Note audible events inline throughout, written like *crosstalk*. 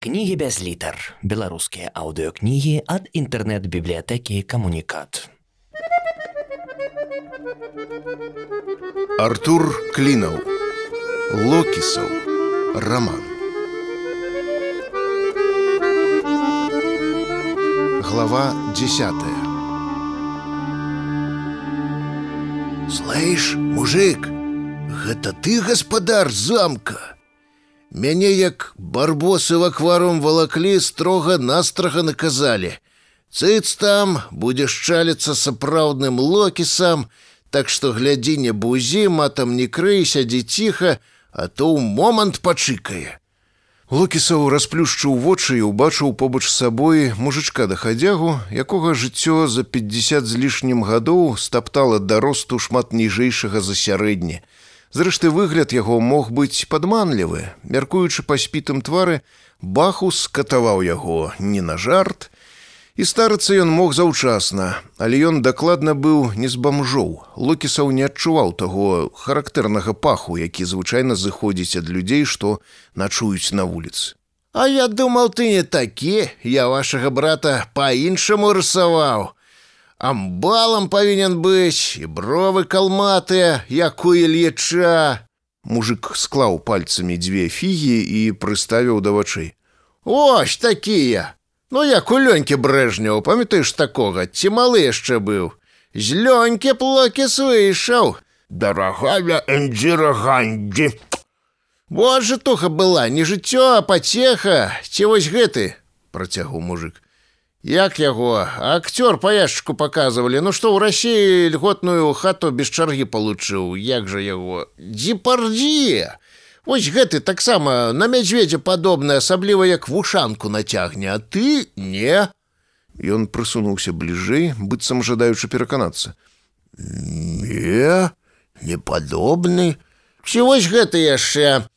Кнігі без літар. Беларускія аўдыёкнігі ад інтэрнэт-бібліятэкі камунікат. Артур Клінаў. Локісаў. Роман. Глава десятая. Слышь, мужик, гэта ты гаспадар замка. Мяне як барбосы в акварум валаклі строга настрага наказалі. Цыц там будзеш чаліцца сапраўдным локісам, так што глядзі не бузі, матам не крый, сядзі ціха, а то ў момант пачыкае. Локісаў расплюшчыў вочы і ўбачыў побач з сабой мужычка да хадзягу, якога жыццё за 50 з лішнім гадоў стаптала да росту шмат ніжэйшага за сярэдні. Зрэшты выгляд яго мог быць падманлівы, мяркуючы па спітым твары, бахус катаваў яго не на жарт. І старыцца ён мог заўчасна, але ён дакладна быў не з бамжоў. Локісаў не адчуваў таго характэрнага паху, які звычайна зыходзіць ад людзей, што начуюць на вуліцы. А я думаў ты не такі, я вашага брата па-іншаму рысаваў амбалам павінен быць і бровы калматыя як у ільеча. Мужик склаў пальцамі дзве фігі і прыставіў да вачэй. Ось такія! Ну як у лёнькі брэжняў памятаеш такога ці малы яшчэ быў? З лёнькі плокіс выйшаў дарагая энджіра гандзі вот же туха была не жыццё а пацеха. Ці вось гэты працягу мужик Як яго акцёр па яшчыку паказвалі, Ну што ў рассіі льготную хату без чаргі получыў, як жа яго дзіпардзі. Вось гэты таксама на мядзведзе падобны, асабліва як вушанку нацягне, а ты не. Ён прысунуўся бліжэй, быццам жадаючы пераканацца. Не, не падобны. Ці вось гэта яшчэ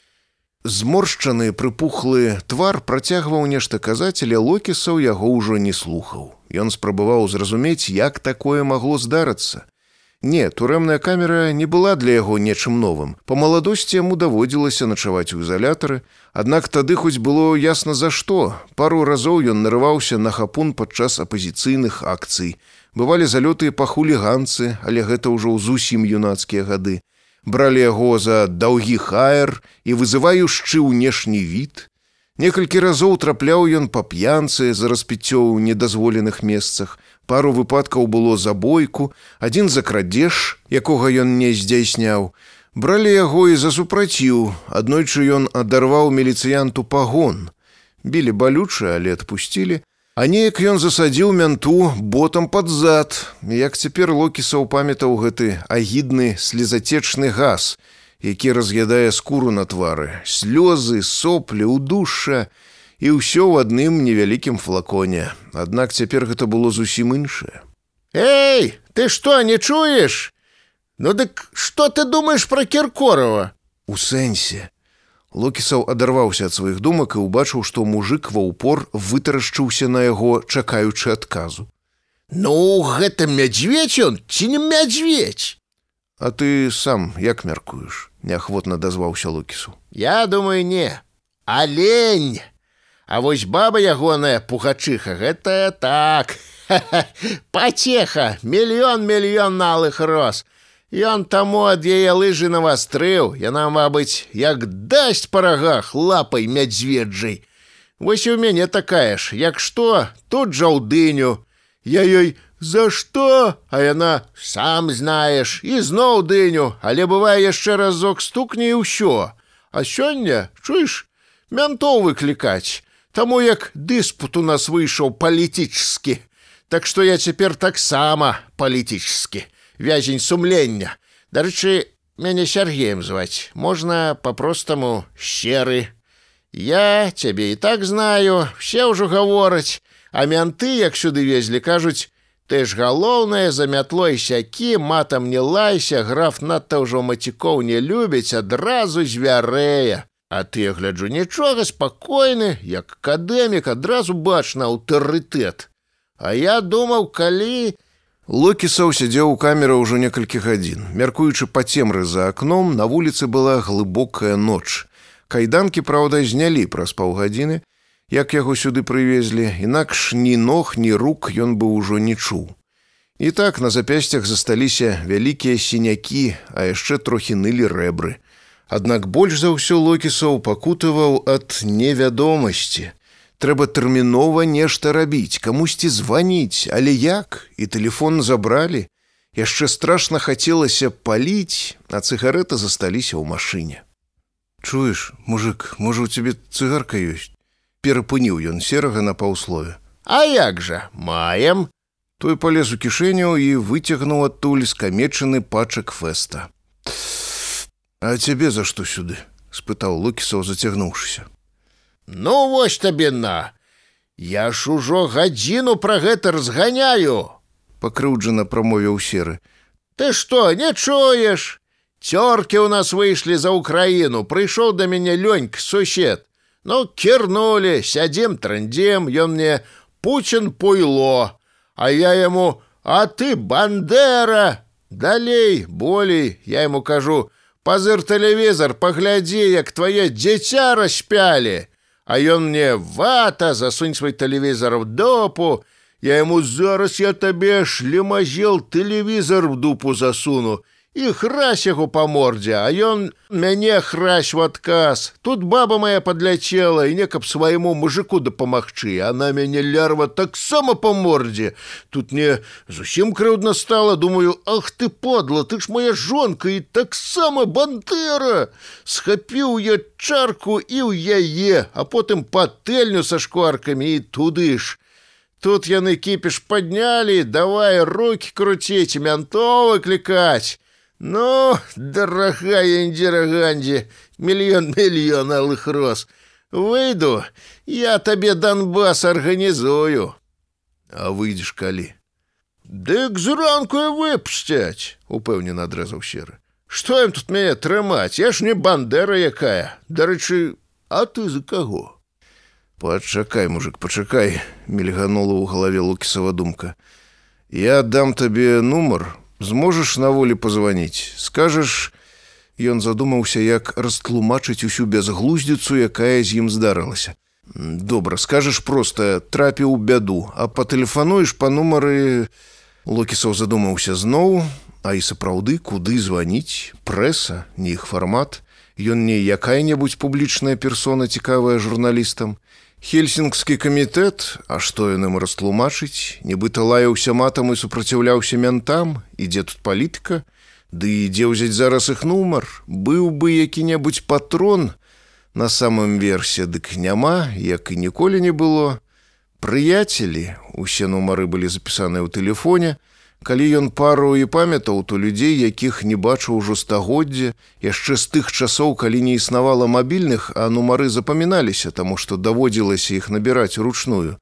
Зморшчаны прыпухлы твар працягваў нешта казаць, але локісаў яго ўжо не слухаў. Ён спрабаваў зразумець, як такое магло здарыцца. Не, турэмная камера не была для яго нечым новым. Па маладосці яму даводзілася начаваць у ізалятары, Аднак тады хоць было ясна за што. Пару разоў ён нарываўся на хапун падчас апазіцыйных акцый. Бывалі залёты па хуліганцы, але гэта ўжо зусім юнацкія гады бралі яго за даўгі хаер і вызываючы ўнешні від. Некалькі разоў трапляў ён па п'янцы за распіццё ў недазволеных месцах. Пару выпадкаў было забойку, адзін за крадзеж, якога ён не здзяйсняў. Бралі яго і за супраціў, аднойчы ён адарваў міліцыянту пагон. Білі балюча, але адпусцілі, А неяк ён засадзіў мянту ботам пад зад, як цяпер локісаў памятаў гэты агідны слезацечны газ, які раз'ядае скуру на твары, слёзы, соплі, удушша і ўсё ў адным невялікім флаконе. Аднак цяпер гэта было зусім іншае. Эй, ты што не чуеш? Ну дык што ты думаеш пра кіркорова? У сэнсе, Локісаў адарваўся ад сваіх думак і ўбачыў, што мужик ва ўпор вытарашчыўся на яго, чакаючы адказу. Ну, гэта мядзведь ён ці не мядзведь. А ты сам як мяркуеш, неахвотна дазваўся Лукісу. Я думаю, не. Алень. А вось баба ягоная пугачыха, гэта так. *laughs* Пацеха, мільён мільён налых роз. Ён таму ад яе лыжы навастрыў, яна, мабыць, як дасць па рагах лапай мядзведжай. Вось і ў мяне такая ж, як што, тут жа ў дыню. Я ёй за што, а яна сам знаеш і зноў дыню, але бывае яшчэ разок стукне і ўсё. А сёння чуеш мянтоў выклікаць, Таму як дыспут у нас выйшаў палітычскі. Так што я цяпер таксама палітычскі вязень сумлення. Дарэчы, мяне Сергеем зваць, можна по-простаму щеры. Я цябе і так знаю, все ўжо гавораць, а мянты, як сюды везлі, кажуць: Ты ж галоўнае за мятлой сякі, матам не лайся, граф надта ўжо мацікоў не любіць, адразу звярэя. А ты гляджу нічога спакойны, як акадэмік адразу бачна аўтарытэт. А я думаў, калі, Локісаў сядзеў у камеры ўжо некалькі гадзін. Мяркуючы па цемры за акном, на вуліцы была глыбокая ноч. Кайданкі, праўда, знялі праз паўгадзіны. як яго сюды прывезлі, інакш ні ног, ні рук ён бы ўжо не чуў. І так на запясцях засталіся вялікія сінякі, а яшчэ трохі нылі рэбры. Аднак больш за ўсё локісаў пакутываў ад невядомасці. Трэба тэрмінова нешта рабіць, камусьці званіць, але як і телефон забралі. Яшчэ страшна хацелася паліць, а цыгарэты засталіся ў машыне. Чуеш, мужик, можа у цябе цыгарка ёсць. Перапыніў ён серага на паўслове. А як жа маем? Той палез у кішэню і выцягнуў адтуль скамечаны пачак фэста. А цябе за што сюды? спытаў лукісаў, зацягнуўшыся. Ну вось табе на. Я ж ужо гадзіну пра гэта разганяю, пакрыўджана прамовіў серы. Ты што, не чуеш? Цёркі ў нас выйшлі за ўкраіну, прыйшоў да мяне лёньк сусед. Ну кірнулі, сядзем трандзем, ён мне Пуін пуйло, А я яму, а ты бандера! Далей, болей, я яму кажу, пазыр тэлевізор, паглядзі, як твае дзіця распялі. А ён мне вата, засунь свой тэлевізор в допу. Я яму зараз я табе шлемазел тэлевізор в дупу засуну і хрась яго па мордзе, а ён мяне хрась в адказ. Тут баба моя падляцела і не каб свайму мужику дапамагчы, она мяне лярва таксама па мордзе. Тут мне зусім крыўдна стала, думаю, Ах ты подла, ты ж моя жонка і таксама бандера. Схапіў я чарку і ў яе, а потым патэльню са шкваркамі і туды ж. Тут яны кіпіш паднялі, давай руки круціць, мянто выклікаць. Ну, дорогая Индира Ганди, миллион-миллион алых роз. Выйду, я тебе Донбасс организую. А выйдешь калі? Дык зранку и выпустять, упэўнена адрэзаў серы. Што ім тут мяне трымаць? Я ж не бандера якая. Дарэчы, а ты за каго? Пачакай, мужик, пачакай, мільганула ў галаве лукісава думка. Я дам табе нумар, зможаш на волі пазваніць скажаш ён задумаўся як растлумачыць усю бязглуздзіцу якая з ім здарылася. Добра скажаш просто трапіў бяду а патэлефануеш па нумары. Локісаў задумаўся зноў а і сапраўды куды званіць? Прэса не іх фармат. Ён не якая-небудзь публічная персона цікавая журналістам Хельсінгскі камітэт, а што ён ім растлумачыць, нібыта лаяўся матам і супраціўляўся мянтам, ідзе тут палітыка, Ды ідзе ўзяць зараз іх нумар, быў бы які-небудзь патрон на самым версе, дык няма, як і ніколі не было. Прыяцелі, усе нумары былі запісаныя ў тэлефоне, Калі ён пару і памятаў, то людзей, якіх не бачыў ужо стагоддзя, яшчэ з тых часоў, калі не існавала мабільных, а нумары запаміналіся, таму што даводзілася іх набіраць ручную.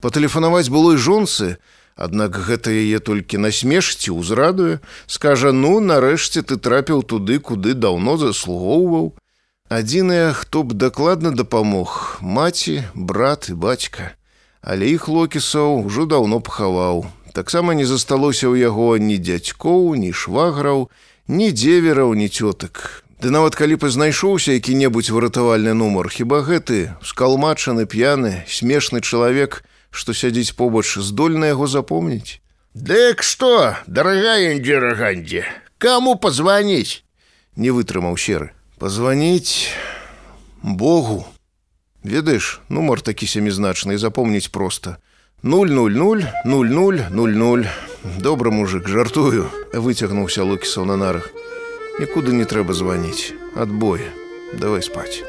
Патэлефанаваць было і жонцы, Аднак гэта яе толькі насмешці ўзрадуе, скажа: ну, нарэшце ты трапіў туды, куды даўно заслугоўваў. Адзінае, хто б дакладна дапамог: маці, брат і бацька. Але іх локісаў ужо даўно пахаваў, таксама не засталося ў яго ні дзядзькоў, ні шваграў, ні дзевераў, ні цётак. Ды нават калі б знайшоўся які-небудзь выратавальны нумар, хіба гэты скалмачаны п'яны, смешны чалавек, што сядзіць побач здольна яго запомніць. Дык што, дарагая Індзіра Гандзі, каму пазваніць? Не вытрымаў серы. Пазваніць Богу. Ведаеш, нумар такі сямізначны запомніць проста. 00000. Добра мужик, жартую, выцягнуўся Лукісаў на нарах. Нікуды не трэба званіць. Адбой. Давай спаць.